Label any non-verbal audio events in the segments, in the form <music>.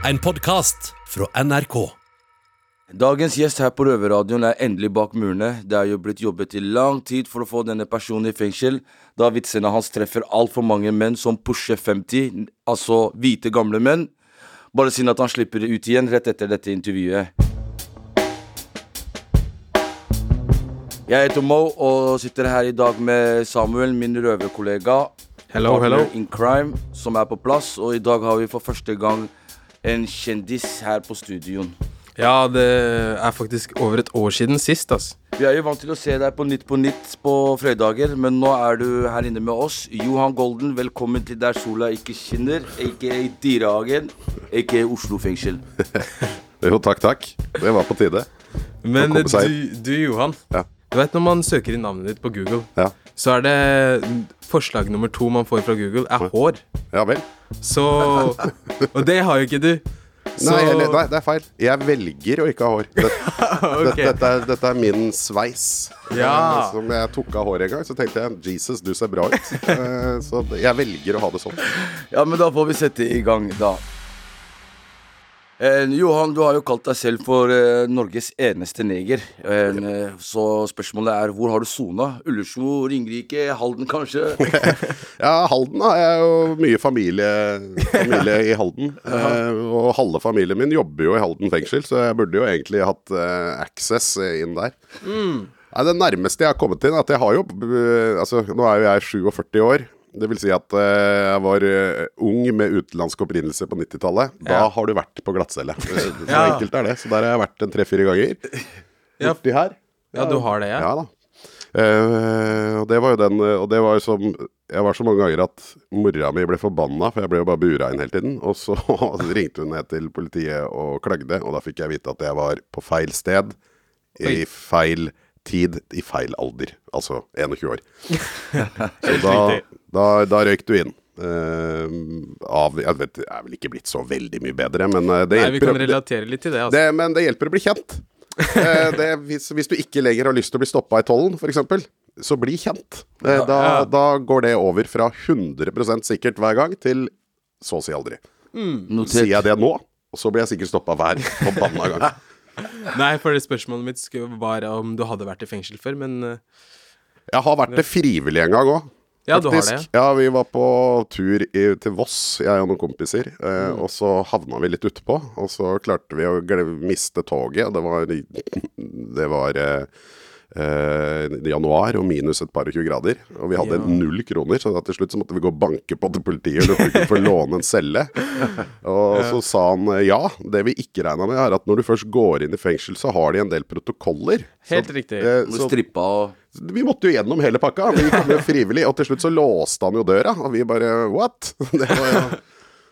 En podkast fra NRK. Dagens gjest her på Røverradioen er endelig bak murene. Det er jo blitt jobbet i lang tid for å få denne personen i fengsel, da vitsene hans treffer altfor mange menn som pusher 50, altså hvite, gamle menn. Bare synd at han slipper det ut igjen rett etter dette intervjuet. Jeg heter Mo og sitter her i dag med Samuel, min røverkollega. Hello, hello. in crime, som er på plass. Og i dag har vi for første gang en kjendis her på studioen. Ja, det er faktisk over et år siden sist, ass. Vi er jo vant til å se deg på Nytt på Nytt på fredager, men nå er du her inne med oss. Johan Golden, velkommen til Der sola ikke skinner, aka Dyrehagen, aka Oslo fengsel. <laughs> Jo, takk, takk. Det var på tide. Men du, du, Johan. Ja. Du vet når man søker inn navnet ditt på Google, Ja. så er det forslag nummer to man får fra Google, er hår. Ja vel. Så Og det har jo ikke du. Så Nei, eller, nei, det er feil. Jeg velger å ikke ha hår. Dette, <laughs> okay. dette, er, dette er min sveis. Ja. Eh, Som jeg tok av håret en gang, så tenkte jeg Jesus, du ser bra ut. <laughs> Eh, Så jeg velger å ha det sånn. Ja, men da får vi sette i gang, da. Eh, Johan, du har jo kalt deg selv for eh, Norges eneste neger. Eh, så spørsmålet er hvor har du sona? Ullersmo, Ringerike, Halden kanskje? <laughs> Ja, Halden har jeg jo mye familie, familie i Halden. <laughs> Eh, og halve familien min jobber jo i Halden fengsel, så jeg burde jo egentlig hatt eh, access inn der. Nei, Det nærmeste jeg har kommet inn, er at jeg har jo eh, Altså, nå er jo jeg 47 år. Det vil si at uh, jeg var uh, ung med utenlandsk opprinnelse på 90-tallet. Da har du vært på glattcelle. Eh, Så <laughs> Ja. enkelt er det. Så der har jeg vært en tre-fire ganger. Ja. Borti her. Ja, du har det, ja? Ja da. Uh, og det var jo den Og det var jo som Jeg var så mange ganger at mora mi ble forbanna, for jeg ble jo bare bura inn hele tiden. Og så <laughs> ringte hun ned til politiet og klagde, og da fikk jeg vite at jeg var på feil sted, i feil tid, i feil alder. Altså 21 år. <laughs> Så da, da, da røyk du inn. Uh, av Jeg vet, det er vel ikke blitt så veldig mye bedre, men eh, det Nei, hjelper. vi kan relatere litt til det, altså. det, men det hjelper å bli kjent. uh, det, hvis, hvis du ikke lenger har lyst til å bli stoppa i tollen, f.eks., så bli kjent. Eh, da, Ja. da går det over fra 100% sikkert hver gang til så å si aldri. Mm. Sier jeg det nå, så blir jeg sikkert stoppa hver forbanna gang. <laughs> Nei, for det spørsmålet mitt skulle- var om du hadde vært i fengsel før, men eh, Jeg har vært det frivillig en gang òg. Ja, du har det. Ja, vi var på tur i, til Voss, jeg og noen kompiser. Eh, Mm. Og så havna vi litt utpå, og så klarte vi å miste toget. Det var, det var eh, eh, januar og minus et par og tjue grader. Og vi hadde Ja. null kroner, så da til slutt så måtte vi gå og banke på til politiet og lurte på få låne en celle. Og så sa han eh, ja. Det vi ikke regna med, er at når du først går inn i fengsel, så har de en del protokoller. Helt så, riktig. eh, så strippa og vi måtte jo gjennom hele pakka. Vi kom jo frivillig, og til slutt så låste han jo døra. Og vi bare what? <laughs> Det var jo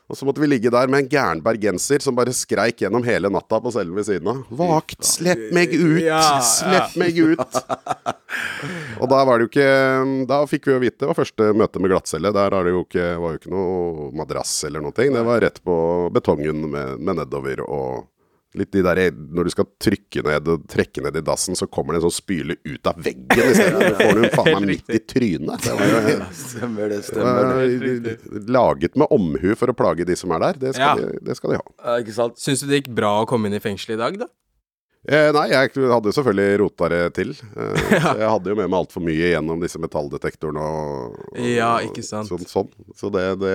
og så måtte vi ligge der med en gæren bergenser som bare skreik gjennom hele natta på selve ved siden av. Vakt, slipp meg ut! Slipp meg ut! <laughs> Og da var det jo ikke Da fikk vi jo vite, det var første møte med glattcelle. Der var det jo ikke, var jo ikke noe madrass eller noe. Det var rett på betongen med, med nedover og Litt de der, Når du skal trykke ned og trekke ned i dassen, så kommer det en sånn spyle ut av veggen i stedet. Du får den faen meg midt i trynet. Det var jo Stemmer det, stemmer det. laget med omhu for å plage de som er der. Det skal, Ja. de, det skal de ha. Ja, ikke sant? Syns du det gikk bra å komme inn i fengsel i dag, da? Eh, nei, jeg hadde selvfølgelig rota det til. <laughs> Eh, ja. jeg hadde jo med meg altfor mye gjennom disse metalldetektorene og, og Ja, ikke sant. Sånn, sånn. Så det, det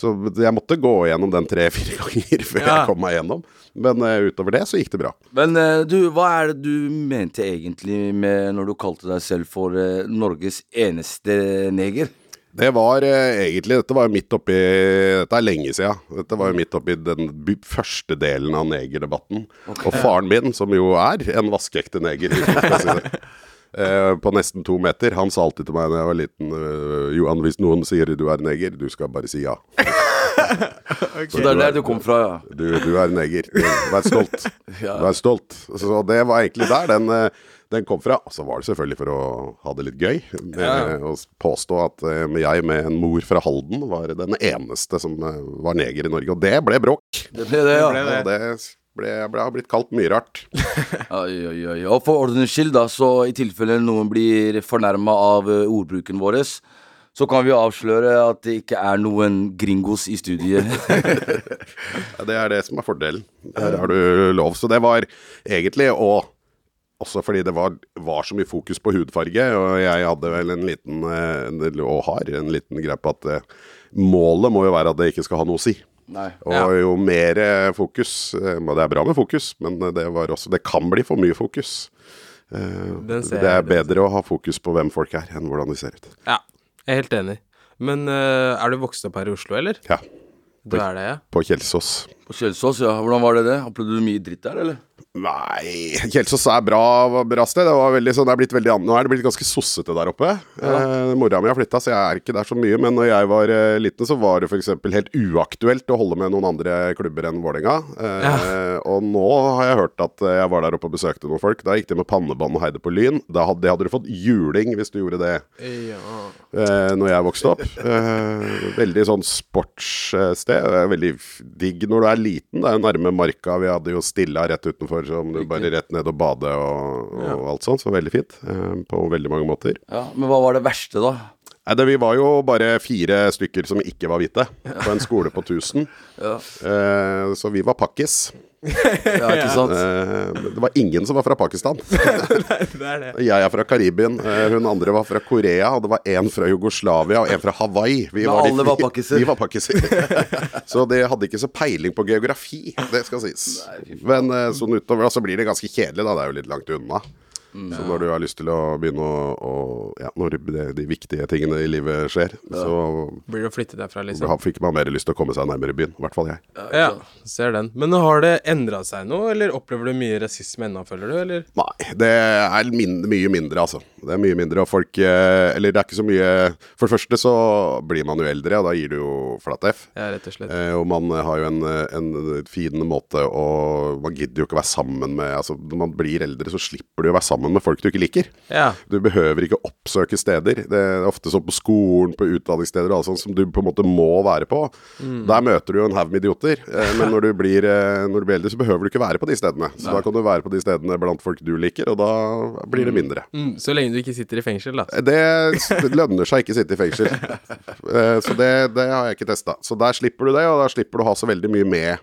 Så jeg måtte gå gjennom den tre-fire ganger før Ja. jeg kom meg gjennom. Men uh, utover det så gikk det bra. Men uh, du, hva er det du mente egentlig med når du kalte deg selv for uh, Norges eneste neger? Det var egentlig Dette var jo midt oppi Dette er lenge siden. Dette var jo midt oppi den første delen av negerdebatten. Og faren min, som jo er en vaskeekte neger, <laughs> det, eh, på nesten to meter, han sa alltid til meg da jeg var liten uh, Johan, hvis noen sier du er neger, du skal bare si ja. <laughs> Så det er der du kom fra, ja. Du, du er neger. Du, Vær stolt. <laughs> Ja. Vær stolt. Så det var egentlig der den, eh, den kom fra. Og så var det selvfølgelig for å ha det litt gøy. Med Ja. å påstå at jeg med en mor fra Halden var den eneste som var neger i Norge. Og det ble bråk. Det ble det, ja. ble Og det ble, ble, har blitt kalt mye rart. <laughs> Oi, oi, oi. Og for ordens skyld, da, så i tilfelle noen blir fornærma av eh, ordbruken vår, så kan vi avsløre at det ikke er noen gringos i studiet. <laughs> Ja, Det er det som er fordelen. Der har du lov. Så det var egentlig å også fordi det var, var så mye fokus på hudfarge, og jeg hadde vel en liten eh, og har en liten greie på at eh, målet må jo være at det ikke skal ha noe å si. Nei. Og Ja. jo mer eh, fokus eh, Det er bra med fokus, men det, var også, det kan bli for mye fokus. Eh, det er bedre å ha fokus på hvem folk er, enn hvordan de ser ut. Ja, jeg er helt enig. Men eh, er du vokst opp her i Oslo, eller? Ja, Du er det, ja? på Kjelsås. På Kjelsås, ja. Hvordan var det det? Opplevde du mye dritt der, eller? Nei, Kjelsås er bra, bra sted. Det var veldig, sånn, det er blitt veldig, nå er det blitt ganske sossete der oppe. Eh, mora mi har flytta, så jeg er ikke der så mye. Men når jeg var eh, liten, så var det f.eks. helt uaktuelt å holde med noen andre klubber enn Vålerenga. Eh, Og nå har jeg hørt at eh, jeg var der oppe og besøkte noen folk. Da gikk de med pannebånd og heide på Lyn. Da hadde, det hadde du fått juling hvis du gjorde det Ja. eh, når jeg vokste opp. Eh, veldig sånn sportssted. Veldig digg når du er liten. Det er jo nærme marka. Vi hadde jo Stilla rett utenfor, så du bare rett ned og bade og, og alt sånt. Så veldig fint. Eh, på veldig mange måter. Ja, Men hva var det verste, da? Nei, det, Vi var jo bare fire stykker som ikke var hvite, på en skole på 1000. <laughs> Ja, Eh, så vi var pakkis. Ja ikke sant? Eh, det var ingen som var fra Pakistan. <laughs> Det er det. Jeg er fra Karibien, eh, hun andre var fra Korea, og det var en fra Jugoslavia og en fra Hawaii. Vi Men de alle var pakiser pakkiser. Vi var pakkiser. <laughs> så det hadde ikke så peiling på geografi, det skal sies. Men eh, sånn utover da, så blir det ganske kjedelig, da. Det er jo litt langt unna. Mm. Så når du har lyst til å begynne å, å Ja, når det, de viktige tingene i livet skjer, så Blir det å flytte derfra, liksom? fikk man mer lyst til å komme seg nærmere byen. I hvert fall jeg. Ja, ser den. Men har det endra seg noe, eller opplever du mye rasisme ennå, føler du, eller? Nei, det er min mye mindre, altså. Det er mye mindre, og folk eh, Eller det er ikke så mye For det første så blir man jo eldre, og da gir du jo flatt F. Ja, rett og slett. Eh, og man har jo en, en fin måte å Man gidder jo ikke å være sammen med Altså, Når man blir eldre, så slipper du å være sammen med folk du ikke liker. Ja. Du behøver ikke oppsøke steder. Det er ofte sånn på skolen, på utdanningssteder og alt sånt som du på en måte må være på. Der møter du jo en haug med idioter. Eh, men når du, blir, eh, når du blir eldre, så behøver du ikke være på de stedene. Så da kan du være på de stedene blant folk du liker, og da blir det mindre. Mm, så lenge du ikke sitter i fengsel, da. Det det lønner seg ikke å sitte i fengsel. <laughs> Eh, Så det, det har jeg ikke testa. Så der slipper du det, og da slipper du å ha så veldig mye med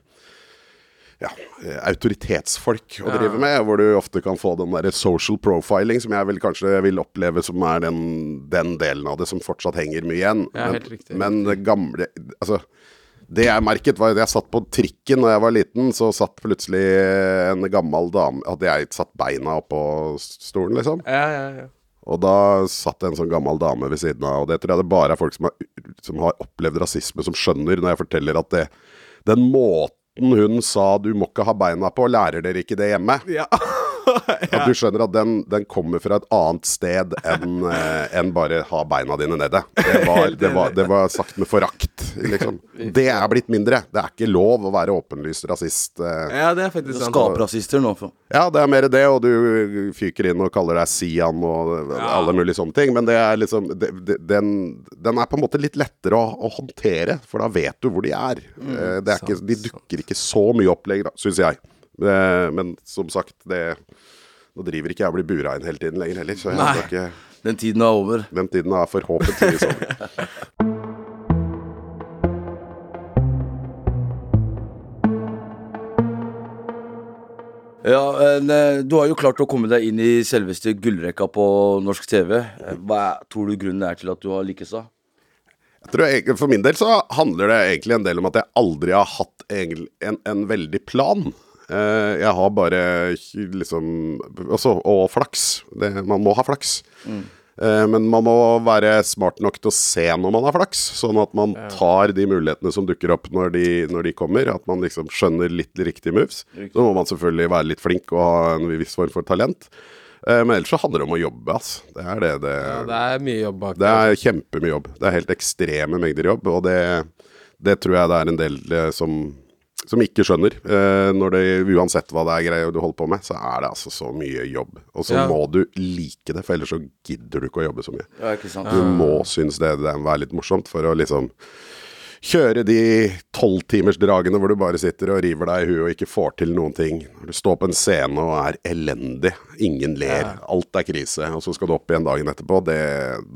ja, eh, autoritetsfolk å drive med, hvor du ofte kan få den der social profiling, som jeg vil kanskje vil oppleve som er den, den delen av det som fortsatt henger mye igjen. Ja, men, helt riktig. men det gamle Altså, det jeg merket, var at jeg satt på trikken da jeg var liten, så satt plutselig en gammel dame Hadde jeg satt beina oppå stolen, liksom? Ja, ja, ja. Og da satt det en sånn gammel dame ved siden av, og det tror jeg det bare er folk som har, som har opplevd rasisme, som skjønner når jeg forteller at det, den måten hun sa 'du må ikke ha beina på', lærer dere ikke det hjemme? Ja. <laughs> At du skjønner at den, den kommer fra et annet sted enn <laughs> en bare 'ha beina dine nede'. Det <laughs> var, det var, det var sagt med forakt, liksom. Det er blitt mindre. Det er ikke lov å være åpenlyst rasist. eh. ja, det er faktisk sant. Skaprasister nå. for- Ja, det er mer det, og du fyker inn og kaller deg Sian og alle mulige sånne ting. Men det er liksom det, det, den, den er på en måte litt lettere å, å håndtere, for da vet du hvor de er. Eh, det er ikke, de dukker ikke så mye opplegg, da, syns jeg. Eh, men som sagt, det Nå driver ikke jeg og blir bura inn hele tiden lenger heller, så jeg Nei. ikke, Den tiden er over. den tiden er forhåpentligvis over. <laughs> Ja, en, eh, Du har jo klart å komme deg inn i selveste gullrekka på norsk TV. Eh, Hva tror du grunnen er til at du har lykkes? da? Jeg For min del så handler det egentlig en del om at jeg aldri har hatt en, en, en veldig plan. Eh, jeg har bare liksom også, Og flaks. Det, man må ha flaks. Eh, men man må være smart nok til å se når man har flaks, sånn at man tar de mulighetene som dukker opp når de, når de kommer. At man liksom skjønner litt riktige moves. Så må man selvfølgelig være litt flink og ha en viss form for talent. Eh, men ellers så handler det om å jobbe, altså. Det er det det Ja, det er mye jobb bak det er kjempemye jobb. Det er helt ekstreme mengder jobb, og det, det tror jeg det er en del som, som ikke skjønner. Eh, når det, uansett hva det er greier du holder på med, så er det altså så mye jobb. Og så Ja. må du like det, for ellers så gidder du ikke å jobbe så mye. Ja, ikke sant? Du må synes det, det er være litt morsomt for å liksom kjøre de tolvtimersdragene hvor du bare sitter og river deg i huet og ikke får til noen ting. Du står på en scene og er elendig, ingen ler, alt er krise, og så skal du opp igjen dagen etterpå, det,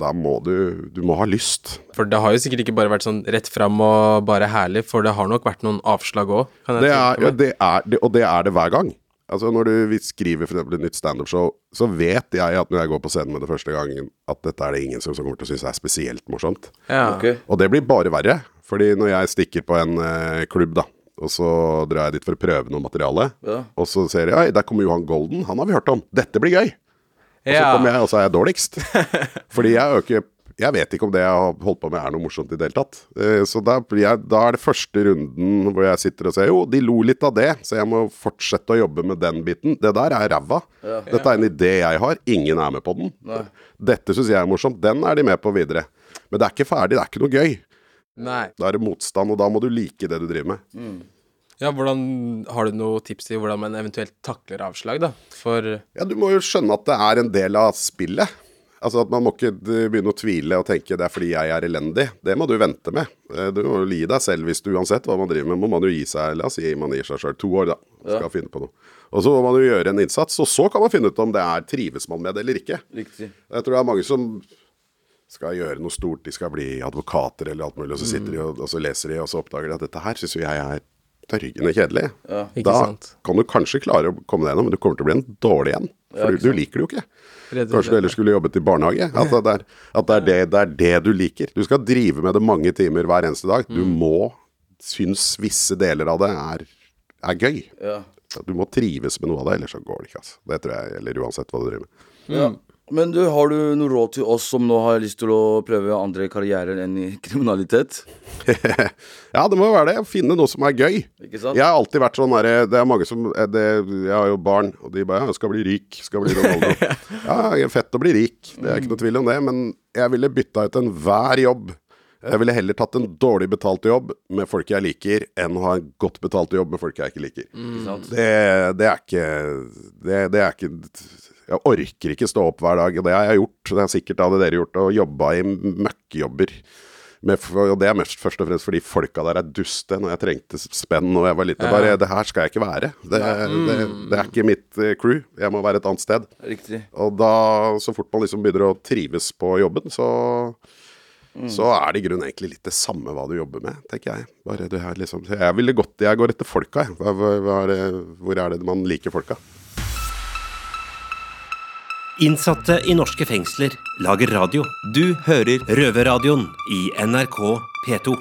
da må du Du må ha lyst. For det har jo sikkert ikke bare vært sånn rett fram og bare herlig, for det har nok vært noen avslag òg, Det er, ja, det er, det, og det er det hver gang. Altså Når du vi skriver for eksempel et nytt standup-show, så vet jeg at når jeg går på scenen med det første gangen, at dette er det ingen som, som kommer til å synes er spesielt morsomt. Ja. Okay. Og det blir bare verre. Fordi når jeg stikker på en eh, klubb, da, og så drar jeg dit for å prøve noe materiale, Ja. og så ser jeg Oi, der kommer Johan Golden, han har vi hørt om. Dette blir gøy. Og så Ja. kommer jeg, og så er jeg dårligst. <laughs> Fordi jeg er jo ikke Jeg vet ikke om det jeg har holdt på med er noe morsomt i det hele tatt. Eh, Så da, blir jeg, da er det første runden hvor jeg sitter og sier jo, de lo litt av det, så jeg må fortsette å jobbe med den biten. Det der er ræva. Dette er en idé jeg har, ingen er med på den. Dette syns jeg er morsomt, den er de med på videre. Men det er ikke ferdig, det er ikke noe gøy. Nei. Da er det motstand, og da må du like det du driver med. Ja, hvordan Har du noen tips til hvordan man eventuelt takler avslag, da? For Ja, du må jo skjønne at det er en del av spillet. Altså at Man må ikke begynne å tvile og tenke det er fordi jeg er elendig. Det må du vente med. Eh, Du må jo gi deg selv hvis du uansett hva man driver med, må man jo gi seg La oss si man gir seg sjøl to år, da. Skal finne på noe. Og så må man jo gjøre en innsats, og så kan man finne ut om det er trives man med det eller ikke. Riktig. Jeg tror det er mange som skal gjøre noe stort, de skal bli advokater eller alt mulig, og så sitter de og, og så leser de, og så oppdager de at dette her syns jo jeg er dørgende kjedelig. Ikke da sant. kan du kanskje klare å komme deg gjennom, men du kommer til å bli en dårlig en. For du, du liker det jo ikke. Kanskje du heller skulle jobbet i barnehage. At det er, at det, er det, det er det du liker. Du skal drive med det mange timer hver eneste dag. Du Mm. må synes visse deler av det er, er gøy. Ja. Du må trives med noe av det, ellers så går det ikke. Altså. Det tror jeg gjelder uansett hva du driver med. ja. Men du, har du noe råd til oss som nå har lyst til å prøve andre karrierer enn i kriminalitet? <laughs> Ja, det må jo være det. Finne noe som er gøy. Ikke sant? Jeg har alltid vært sånn derre Det er mange som det, Jeg har jo barn, og de bare ja, jeg 'Skal bli rik. Skal bli Ronaldo'. <laughs> ja, det er fett å bli rik. Det er ikke noe tvil om det. Men jeg ville bytta ut enhver jobb. Jeg ville heller tatt en dårlig betalt jobb med folk jeg liker, enn å ha en godt betalt jobb med folk jeg ikke liker. Sant? Det, det er ikke det, det er ikke Jeg orker ikke stå opp hver dag, og det har jeg gjort. Det er sikkert hadde dere gjort, og jobba i møkkjobber. Med, og det er mest, først og fremst fordi folka der er duste. Når jeg trengte spenn og jeg var liten. Bare, det her skal jeg ikke være. Det, det, det er ikke mitt eh, crew. Jeg må være et annet sted. Riktig. Og da, så fort man liksom begynner å trives på jobben, så så er det i grunnen egentlig litt det samme hva du jobber med, tenker jeg. Bare du her liksom Jeg ville gått Jeg går etter folka, jeg. Hva, hva, hva er det, hvor er det man liker folka? Innsatte i norske fengsler lager radio. Du hører Røverradioen i NRK P2.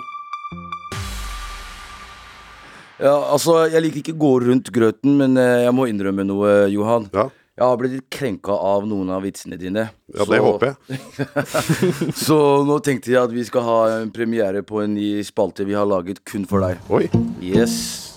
Ja, altså, jeg liker ikke å gå rundt grøten, men eh, jeg må innrømme noe, Johan. Ja. Jeg har blitt litt krenka av noen av vitsene dine. Ja, det håper jeg. <laughs> Så nå tenkte jeg at vi skal ha en premiere på en ny spalte vi har laget kun for deg. Oi. Yes.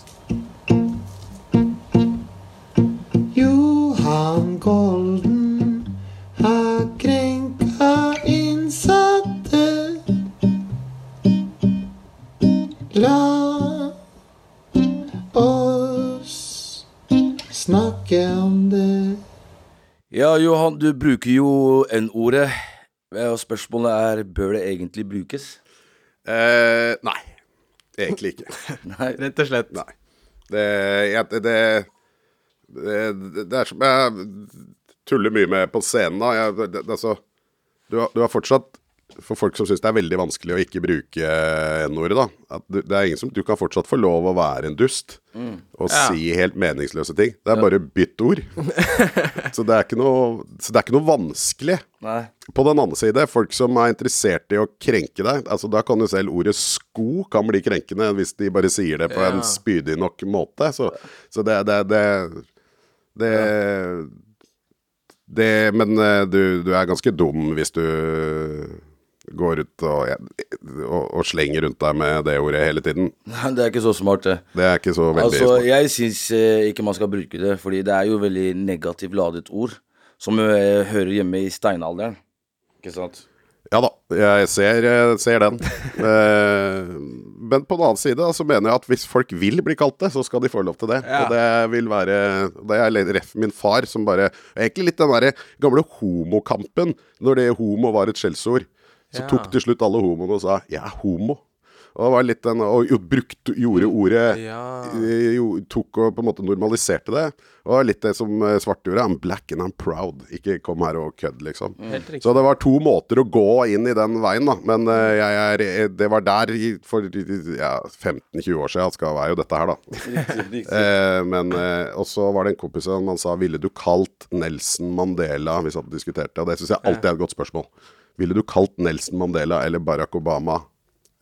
Ja, Johan, du bruker jo N-ordet. Eh, Og spørsmålet er bør det egentlig brukes? Eh, nei. Egentlig ikke. <laughs> Nei. Rett og slett. Nei. Det, det, det, det, det er som jeg tuller mye med på scenen. Da. Jeg, det, det, altså, du, har, du har fortsatt For folk som syns det er veldig vanskelig å ikke bruke N-ordet, da. At du, det er ingen som, du kan fortsatt få lov å være en dust og Ja. si helt meningsløse ting. Det er bare bytt ord. <laughs> så, det er ikke noe, så det er ikke noe vanskelig. Nei. På den andre side, folk som er interessert i å krenke deg altså Da kan jo selv ordet sko kan bli krenkende hvis de bare sier det på Ja. en spydig nok måte. Så, så det, det, det, det, det Men eh, du, du er ganske dum hvis du går ut og, og, og slenger rundt deg med det ordet hele tiden. Det er ikke så smart, det. Det er ikke så veldig Altså, smart. jeg syns eh, ikke man skal bruke det, fordi det er jo veldig negativt ladet ord. Som eh, hører hjemme i steinalderen. Ikke sant? Ja da, jeg ser, jeg ser den. <laughs> Eh, Men på den annen side så mener jeg at hvis folk vil bli kalt det, så skal de få lov til det. Ja. Og det vil være Det er ref min far som bare Egentlig litt den derre gamle homokampen, når det homo var et skjellsord. Så tok til slutt alle homoene og sa 'jeg er homo'. Og var litt den Og brukt, gjorde ordet Ja. eh, jo, Tok og på en måte normaliserte det. Og litt det som eh, Svarte gjorde. I'm black and I'm proud. Ikke kom her og kødd, liksom. Mm. Så det var to måter å gå inn i den veien, da. Men eh, jeg er, det var der for ja, 15-20 år siden skal være jo dette her, da. <laughs> Riktig, riktig. Men Og så var det en kompis som han sa Ville du kalt Nelson Mandela Hvis han diskuterte, og det syns jeg alltid er et godt spørsmål. Ville du kalt Nelson Mandela eller Barack Obama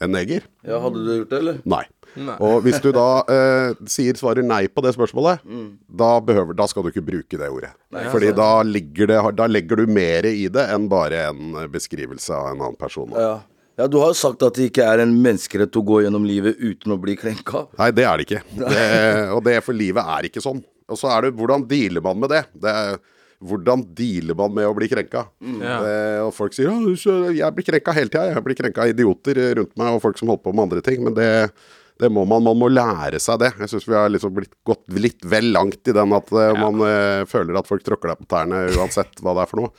en neger? Ja, hadde du gjort det, eller? Nei. Nei. Og hvis du da <laughs> eh, sier svarer nei på det spørsmålet, da, behøver, da skal du ikke bruke det ordet. Fordi da, det, da legger du mer i det enn bare en eh, beskrivelse av en annen person. Ja. ja, du har jo sagt at det ikke er en menneskerett å gå gjennom livet uten å bli krenka. Nei, det er det ikke. <laughs> Det, og det for livet er ikke sånn. Og så er det hvordan dealer man med det? det er, hvordan dealer man med å bli krenka? Ja. Eh, og folk sier «Ja, jeg blir krenka hele tida. Jeg blir krenka av idioter rundt meg og folk som holder på med andre ting. Men det, det må man, man må lære seg det. Jeg syns vi har liksom blitt gått litt vel langt i den at ja. man eh, føler at folk tråkker deg på tærne uansett hva det er for noe.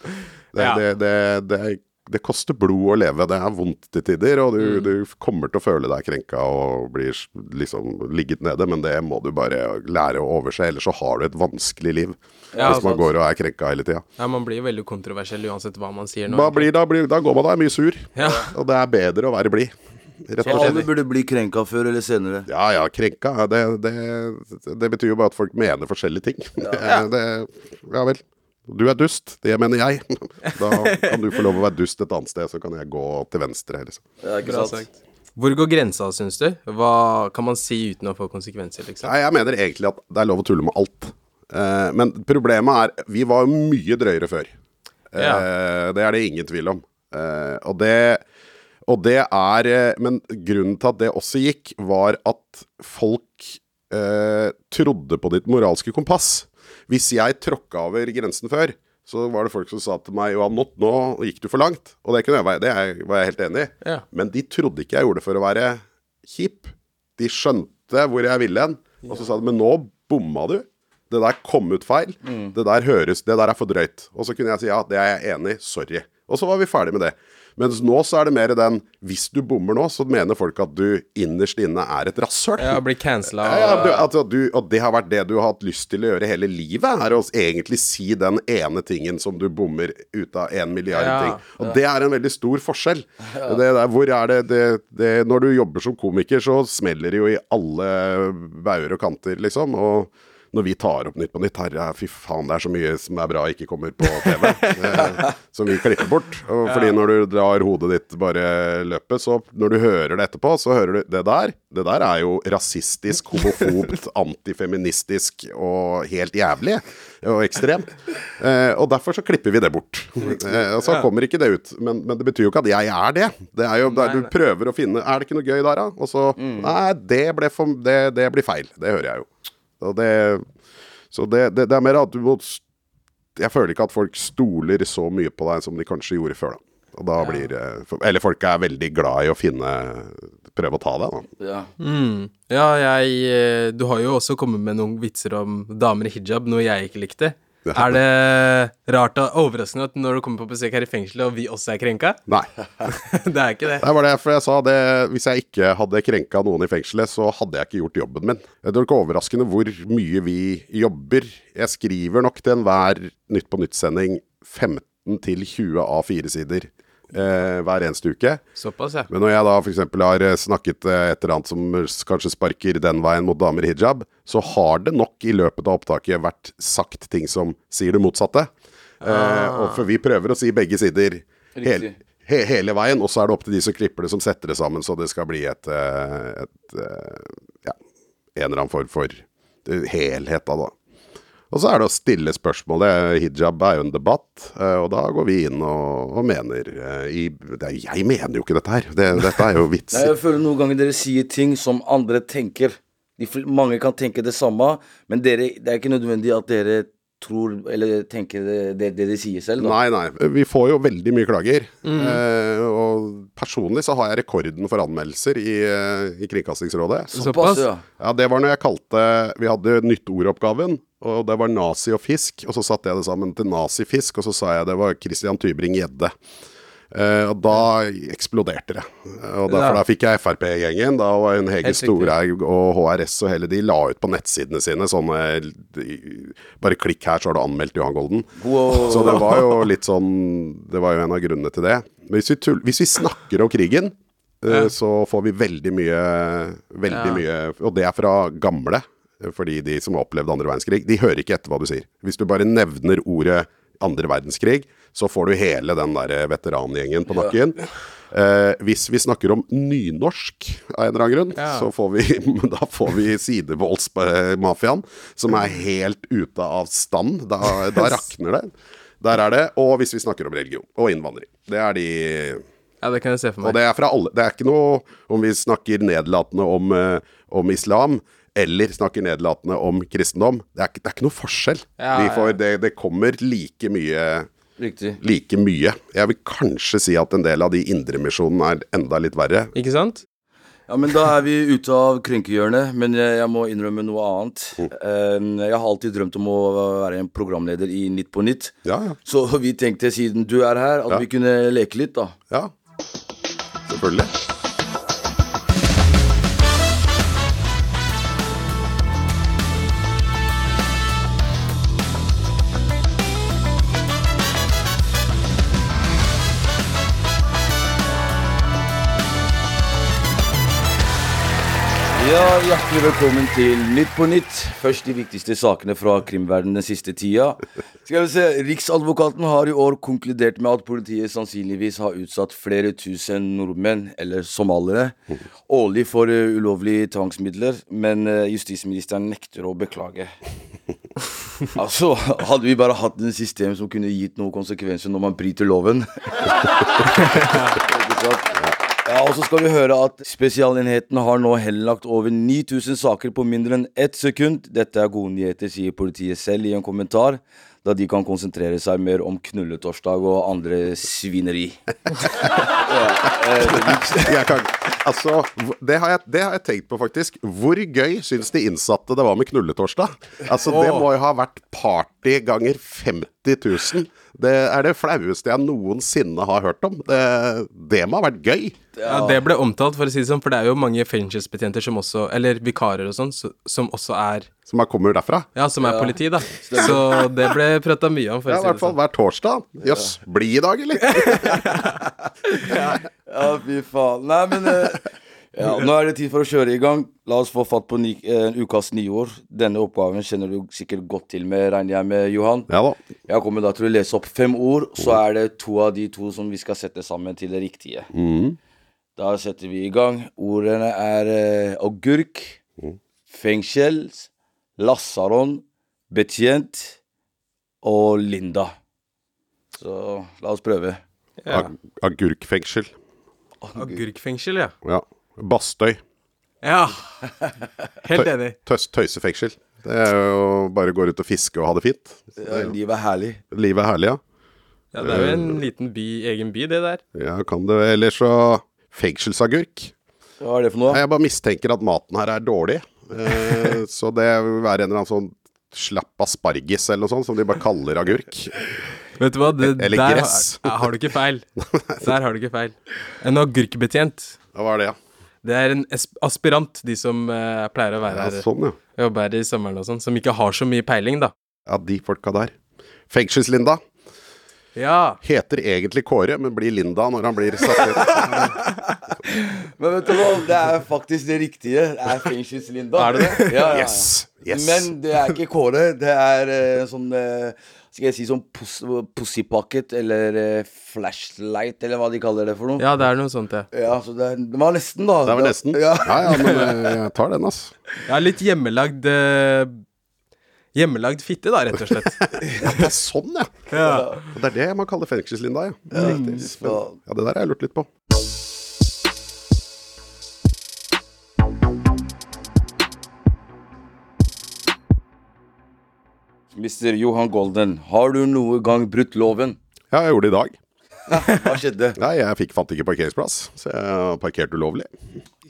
Det, Ja. det, det, det, det koster blod å leve. Det er vondt til tider, og du, du kommer til å føle deg krenka og blir liksom ligget nede, men det må du bare lære å overse, ellers så har du et vanskelig liv. Ja, hvis man sant. går og er krenka hele tida. Ja, man blir veldig kontroversiell uansett hva man sier nå. Da, blir, da, blir, da går man da mye sur, Ja. og det er bedre å være blid. Rett Så og alle burde bli krenka før eller senere. Ja ja, krenka. Det, det, det betyr jo bare at folk mener forskjellige ting. Ja. <laughs> Det, ja vel. Du er dust, det mener jeg. <laughs> Da kan du få lov å være dust et annet sted, så kan jeg gå til venstre. Liksom. Ja, ikke sant? Hvor går grensa, syns du? Hva kan man si uten å få konsekvenser, liksom? Nei, jeg mener egentlig at det er lov å tulle med alt. Eh, men problemet er Vi var jo mye drøyere før. Eh, Ja. Det er det ingen tvil om. Eh, og det og det er eh, Men grunnen til at det også gikk, var at folk eh, trodde på ditt moralske kompass. Hvis jeg tråkka over grensen før, så var det folk som sa til meg Johan, nå, nå gikk du for langt. Og det, jeg, det var jeg helt enig i. Ja. Men de trodde ikke jeg gjorde det for å være kjip. De skjønte hvor jeg ville hen. Og så sa de men nå bomma du. Det der kom ut feil. Det der høres Det der er for drøyt. Og så kunne jeg si ja, det er jeg enig i. Sorry. Og så var vi ferdig med det. Mens nå så er det mer den Hvis du bommer nå, så mener folk at du innerst inne er et rasshøl. Ja, blir cancela. Ja, ja, du, og det har vært det du har hatt lyst til å gjøre hele livet, er å egentlig si den ene tingen som du bommer ut av en milliard Ja, ting. Og det er en veldig stor forskjell. Det der, hvor er det, det, det Når du jobber som komiker, så smeller det jo i alle bauger og kanter, liksom. Og når vi tar opp Nytt på Nytt, herre, fy faen, det er så mye som er bra ikke kommer på TV. <laughs> eh, som vi klipper bort. Og fordi når du drar hodet ditt bare løpet, så når du hører det etterpå, så hører du det der. Det der er jo rasistisk, homofobt, <laughs> antifeministisk og helt jævlig. Og ekstremt. Eh, og derfor så klipper vi det bort. Eh, og så kommer ikke det ut. Men, men det betyr jo ikke at jeg er det. Det er jo der du prøver å finne Er det ikke noe gøy der, da? Og så Nei, det, for, det, det blir feil. Det hører jeg jo. Og det, så det, det, det er mer at du må Jeg føler ikke at folk stoler så mye på deg som de kanskje gjorde før, da. Og da blir det Eller folk er veldig glad i å finne Prøve å ta deg, da. Ja. Mm. Ja, jeg eh, Du har jo også kommet med noen vitser om damer i hijab, noe jeg ikke likte. Er det rart og overraskende at når du kommer på besøk her i fengselet, og vi også er krenka? Nei. <laughs> det er ikke det. Det var derfor jeg sa det. Hvis jeg ikke hadde krenka noen i fengselet, så hadde jeg ikke gjort jobben min. Det er ikke overraskende hvor mye vi jobber. Jeg skriver nok til enhver Nytt på Nytt-sending 15 til 20 A4-sider eh, hver eneste uke. Såpass, ja. Men når jeg da f.eks. har eh, snakket eh, et eller annet som kanskje sparker den veien mot damer i hijab, så har det nok i løpet av opptaket vært sagt ting som sier det motsatte. Eh, og for vi prøver å si begge sider hel, he, hele veien, og så er det opp til de som klipper det, som setter det sammen, så det skal bli et, et, et eh, ja, en eller annen form for eh, helhet da, det. Og så er det å stille spørsmålet. Hijab er jo en debatt, eh, og da går vi inn og, og mener eh, i, er, Jeg mener jo ikke dette her. Det, dette er jo vitser. <laughs> jeg føler noen ganger dere sier ting som andre tenker. De, mange kan tenke det samme, men dere, det er ikke nødvendig at dere tror eller tenker det, det, det de sier selv. Da. Nei, nei. Vi får jo veldig mye klager. Eh, og personlig så har jeg rekorden for anmeldelser i, eh, i Kringkastingsrådet. Såpass? ja. Ja, det var når jeg kalte Vi hadde nyttordoppgaven, og det var nazi og fisk. Og så satte jeg det sammen til nazifisk, og så sa jeg det var Christian Tybring-Gjedde. Eh, og da eksploderte det. Og derfor da fikk jeg Frp-gjengen. Da var hun Hege. Storhaug og HRS og hele de la ut på nettsidene sine sånne Bare klikk her, så har du anmeldt Johan Golden. Wow. Så det var jo litt sånn Det var jo en av grunnene til det. Hvis vi, tull, hvis vi snakker om krigen, ja. så får vi veldig mye Veldig Ja. mye Og det er fra gamle. eh, Fordi de som har opplevd andre verdenskrig, de hører ikke etter hva du sier. Hvis du bare nevner ordet andre verdenskrig, så får du hele den der veterangjengen på nakken. Eh, hvis vi snakker om nynorsk av en eller annen grunn, Ja. så får vi, <laughs> da får vi sidevoldsmafiaen, som er helt ute av stand. Da, da rakner det. Der er det. Og hvis vi snakker om religion og innvandring. Det er de Ja, det kan jeg se for Og meg. det er fra alle. Det er ikke noe om vi snakker nedlatende om, eh, om islam. Eller snakker nedlatende om kristendom. Det er, det er ikke noe forskjell. Ja, Vi ja. får, det, det kommer like mye Riktig. like mye. Jeg vil kanskje si at en del av de indremisjonene er enda litt verre. Ikke sant? Ja, men da er vi ute av krenkehjørnet, men jeg, jeg må innrømme noe annet. Mm. jeg har alltid drømt om å være en programleder i Nytt på Nytt. Ja, ja. Så vi tenkte, siden du er her, at Ja. vi kunne leke litt, da. ja. Selvfølgelig. Ja, Hjertelig velkommen til Nytt på Nytt. Først de viktigste sakene fra krimverdenen den siste tida. Skal vi se, Riksadvokaten har i år konkludert med at politiet sannsynligvis har utsatt flere tusen nordmenn, eller somaliere, årlig for eh, ulovlige tvangsmidler, men eh, justisministeren nekter å beklage. Altså, hadde vi bare hatt en system som kunne gitt noen konsekvenser når man bryter loven <laughs> Ikke sant? Ja, og så skal vi høre at Spesialenheten har nå henlagt over 9000 saker på mindre enn ett sekund. Dette er gode nyheter, sier politiet selv i en kommentar, da de kan konsentrere seg mer om knulletorsdag og andre svineri. Jeg kan, altså, det har, jeg, det har jeg tenkt på, faktisk. Hvor gøy syns de innsatte det var med knulletorsdag? Altså, Det må jo ha vært party ganger 50 000. Det er det flaueste jeg noensinne har hørt om. Det, det må ha vært gøy. Ja, Det ble omtalt, for å si det sånn, for det er jo mange fengselsbetjenter som også Eller vikarer og sånn, som også er Som er kommer derfra. Ja, som er politi, da. <laughs> Så det ble prata mye om, for Ja, å I hvert fall sånn. hver torsdag. Jøss, bli i dag, eller? <laughs> Ja, fy faen. Nei, men eh, ja, Nå er det tid for å kjøre i gang. La oss få fatt på ni, eh, ukas nyord. Denne oppgaven kjenner du sikkert godt til med, regner jeg med, Johan. Ja da. Jeg kommer da til å lese opp fem ord, så er det to av de to som vi skal sette sammen til det riktige. Da setter vi i gang. Ordene er eh, agurk, fengsel, lasaron, betjent og Linda. Så la oss prøve. Ja. Ag agurkfengsel. Agurkfengsel, ja. Ja. Bastøy. Ja. <laughs> Helt enig. Tøs tøysefengsel. Det er jo bare å gå ut og fiske og ha det fint. Ja, livet er herlig. Livet er herlig, ja. Ja, Det er jo en liten by, egen by, det der. Ja, kan det Eller så fengselsagurk. Hva er det for noe? Jeg bare mistenker at maten her er dårlig. Eh, <laughs> så det vil være en eller annen sånn slapp asparges eller noe sånt, som de bare kaller agurk. Vet du hva? Det, Eller der gress. Har, har du ikke feil. <laughs> Der har du ikke feil. En agurkbetjent. Hva er det, ja? Det er en aspirant, de som uh, pleier å være ja sånn, ja. Jobbe her i sommeren og sånn, som ikke har så mye peiling, da. Ja, de folka der. Fengsels-Linda Ja. heter egentlig Kåre, men blir Linda når han blir satt inn. <laughs> Men vet du hva, det er faktisk det riktige. Det er fengselslinda. Er det det? Ja, ja. Yes! yes. Men det er ikke Kåre. Det er uh, sånn eh, Skal jeg si sånn pus pussypocket eller eh, flashlight, eller hva de kaller det for noe. ja, det er noe sånt, ja. Ja, så det, er- det var nesten, da. Det var nesten. Ja. Ja, ja, men eh, jeg tar den, altså. <laughs> Ja, litt hjemmelagd eh, Hjemmelagd fitte, da, rett og slett. <laughs> ja, Det er sånn, ja. Ja. Det er det man kaller fengselslinda, ja. Ja, det der har jeg lurt litt på. Mr. Johan Golden, har du noe gang brutt loven? Ja, jeg gjorde det i dag. Hva skjedde? <laughs> Nei, jeg fikk, fant ikke parkeringsplass, så jeg parkerte ulovlig.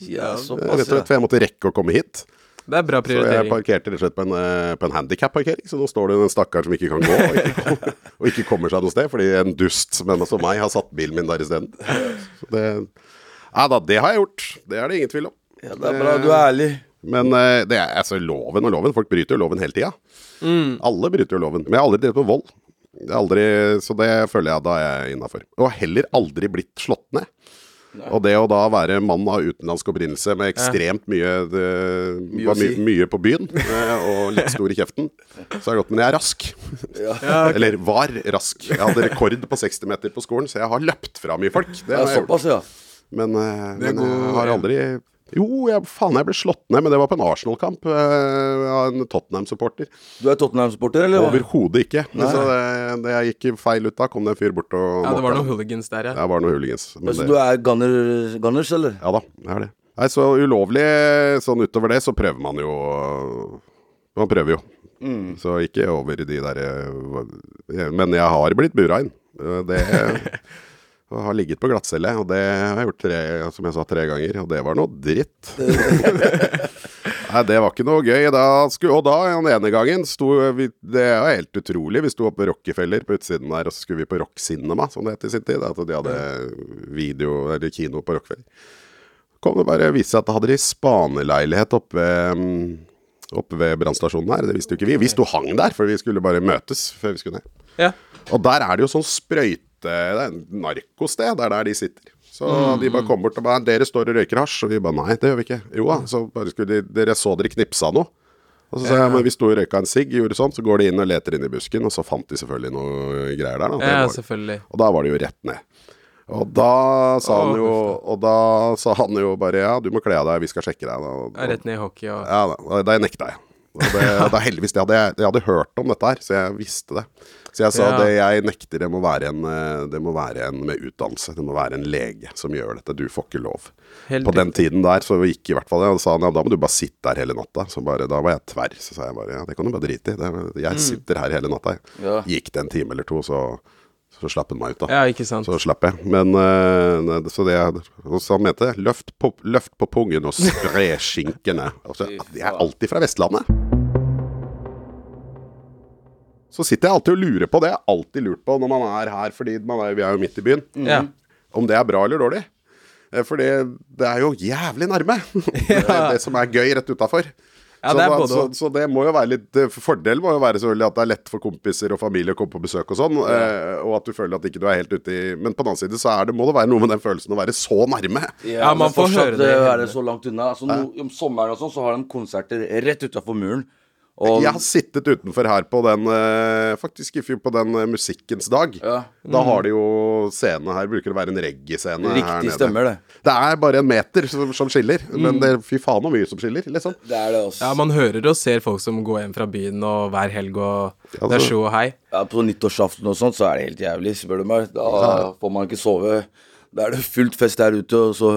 Ja, Rett såpass, og slett, for jeg måtte rekke å komme hit. Det er bra prioritering. Så jeg parkerte rett og slett på en, eh, på en handikap-parkering. Så nå står det en stakkar som ikke kan gå, og ikke, kom- <laughs> og ikke kommer seg noe sted, fordi en dust som en som meg har satt bilen min der isteden. Så Ja da, det har jeg gjort. Det er det ingen tvil om. Ja, det er bra, du er ærlig. Men uh, det er altså loven og loven. Folk bryter jo loven hele tida. Alle bryter jo loven. Men jeg har aldri drevet med vold. Det er aldri, så det føler jeg da er jeg innafor. Og heller aldri blitt slått ned. Og det å da være mann av utenlandsk opprinnelse med ekstremt mye det, Mye var my, si. mye på byen eh, og litt stor i kjeften, så er det godt. Men jeg er rask. <laughs> Eller var rask. Jeg hadde rekord på 60 meter på skolen, så jeg har løpt fra mye folk. Det Ja, har jeg gjort. såpass, ja. Men, eh, er men jeg har aldri Jo, jeg, faen, jeg ble slått ned, men det var på en Arsenal-kamp eh, av en Tottenham-supporter. Du er Tottenham-supporter, eller? Overhodet ikke. Nei. så det, det jeg gikk feil ut da, kom det en fyr bort og Ja, det var noen hooligans der, ja. Ja, det var noen hooligans. Men Så det, du er gunner, gunners, eller? ja da, jeg er det. Nei, så ulovlig sånn utover det, så prøver man jo Man prøver jo. Mm. Så ikke over de der eh, Men jeg har blitt bura inn. Eh, Det <laughs> og har ligget på glattcelle, og det har jeg gjort tre, som jeg sa, tre ganger. Og det var noe dritt. <laughs> Nei, det var ikke noe gøy. Da skulle, og da, den ene gangen, sto vi Det er helt utrolig. Vi sto oppe ved Rockefeller på utsiden der, og så skulle vi på Rock Cinema, som det het i sin tid. At de hadde video, eller kino på Rockefeller. Kom det bare vise seg at da hadde de spaneleilighet oppe mm, oppe ved brannstasjonen her. Det visste jo ikke vi. Vi sto hang der, for vi skulle bare møtes før vi skulle ned. Ja. Og der er det jo sånn sprøyte Det er en narkosted, det er der de sitter. Så de bare kom bort og bare 'Dere står og røyker hasj.' Og vi bare 'Nei, det gjør vi ikke'. Jo da. Så bare skulle de Dere så dere knipsa noe? Og så sa jeg, men vi sto og røyka en sigg, gjorde sånn, så går de inn og leter inn i busken, og så fant de selvfølgelig noe greier der. Da. Ja, selvfølgelig. og da var det jo rett ned. Og da sa han jo Og da sa han jo bare ja, du må kle av deg, vi skal sjekke deg. Og, Ja, rett ned i hockey og ja, da, da nekta jeg. Og det, det heldigvis det hadde jeg, jeg hadde hørt om dette her, så jeg visste det. Så jeg sa Ja. det jeg nekter, det må, en, eh, det må være en med utdannelse. Det må være en lege som gjør dette. Du får ikke lov. Helt På den tiden der så gikk i hvert fall det. Og sa ja, da må du bare sitte der hele natta. Så bare, da var jeg tverr. Så sa jeg bare ja, det kan du bare drite i. Det, jeg sitter her hele natta. Ja. Gikk det en time eller to, så, så slapp han meg ut, da. Ja, ikke sant. Så slapp jeg. Men uh, Så det og så han mente løft på, løft på pungen og spre <laughs> skinkene. Altså, jeg er alltid fra Vestlandet. Så sitter jeg alltid og lurer på det. Jeg har alltid lurt på når man er her, fordi man er, vi er jo midt i byen, Ja. om det er bra eller dårlig. Eh, Fordi det er jo jævlig nærme. <laughs> Det er det som er gøy rett utafor. Ja, så, det er både så, så det må jo være litt fordel Fordelen må jo være selvfølgelig at det er lett for kompiser og familie å komme på besøk og sånn, ja. og at du føler at ikke du er helt ute i Men på den annen side så er det, må det være noe med den følelsen å være så nærme. Ja, man får høre det eh, være så langt unna. Altså, no, om sommeren og sånn, så har de konserter rett utafor muren. Og Jeg har sittet utenfor her på den eh, Faktisk i fjor på den eh, Musikkens dag. Ja. Da har de jo scene her, bruker det å være en reggae-scene her Riktig nede. stemmer det. Det er bare en meter som, som skiller, men det, fy faen så mye som skiller, liksom. Det er det, også. Ja, man hører og ser folk som går hjem fra byen og hver helg og Det er altså- show og hei. Ja, på nyttårsaften og sånt, så er det helt jævlig, spør du meg. Da får man ikke sove. Da er det fullt fest der ute, og så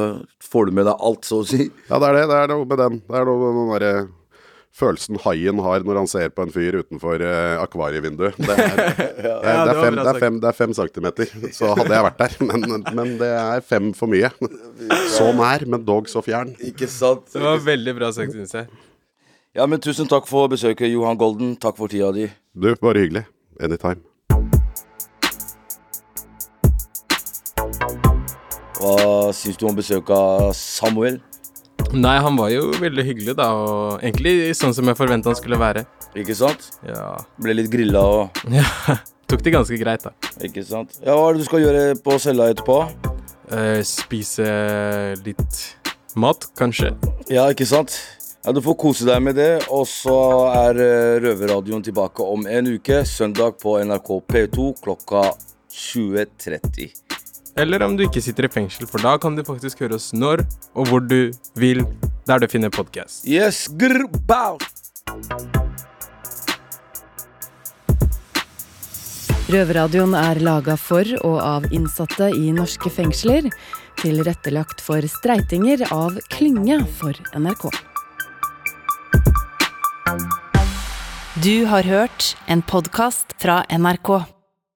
får du med deg alt, så å si. Ja, det er det. Det er noe med den. Det er noe med den derre følelsen haien har når han ser på en fyr utenfor eh, akvarievinduet. Det er, <laughs> det, er, det, det er fem, det, er fem, det er fem centimeter. Så hadde jeg vært der. Men, men det er fem for mye. Så nær, men dog så fjern. Ikke sant? Det var veldig bra sagt, syns jeg. Ja, men tusen takk for besøket, Johan Golden. Takk for tida di. Du, bare hyggelig. Anytime. Hva syns du om besøket av Samuel? Nei, han var jo veldig hyggelig, da, og egentlig sånn som jeg forventa han skulle være. Ikke sant? Ja. Ble litt grilla og ja. <laughs> Tok det ganske greit, da. Ikke sant? Ja, hva er det du skal gjøre på cella etterpå? Eh, spise litt mat, kanskje. Ja, ikke sant? Ja, Du får kose deg med det. Og så er eh, Røverradioen tilbake om en uke. Søndag på NRK P2 klokka 20.30. Eller om du ikke sitter i fengsel, for da kan du faktisk høre oss når og hvor du vil, der du finner podkast. Yes, grr, bow! Røverradioen er laga for og av innsatte i norske fengsler. Tilrettelagt for streitinger av Klynge for NRK. Du har hørt en podkast fra NRK.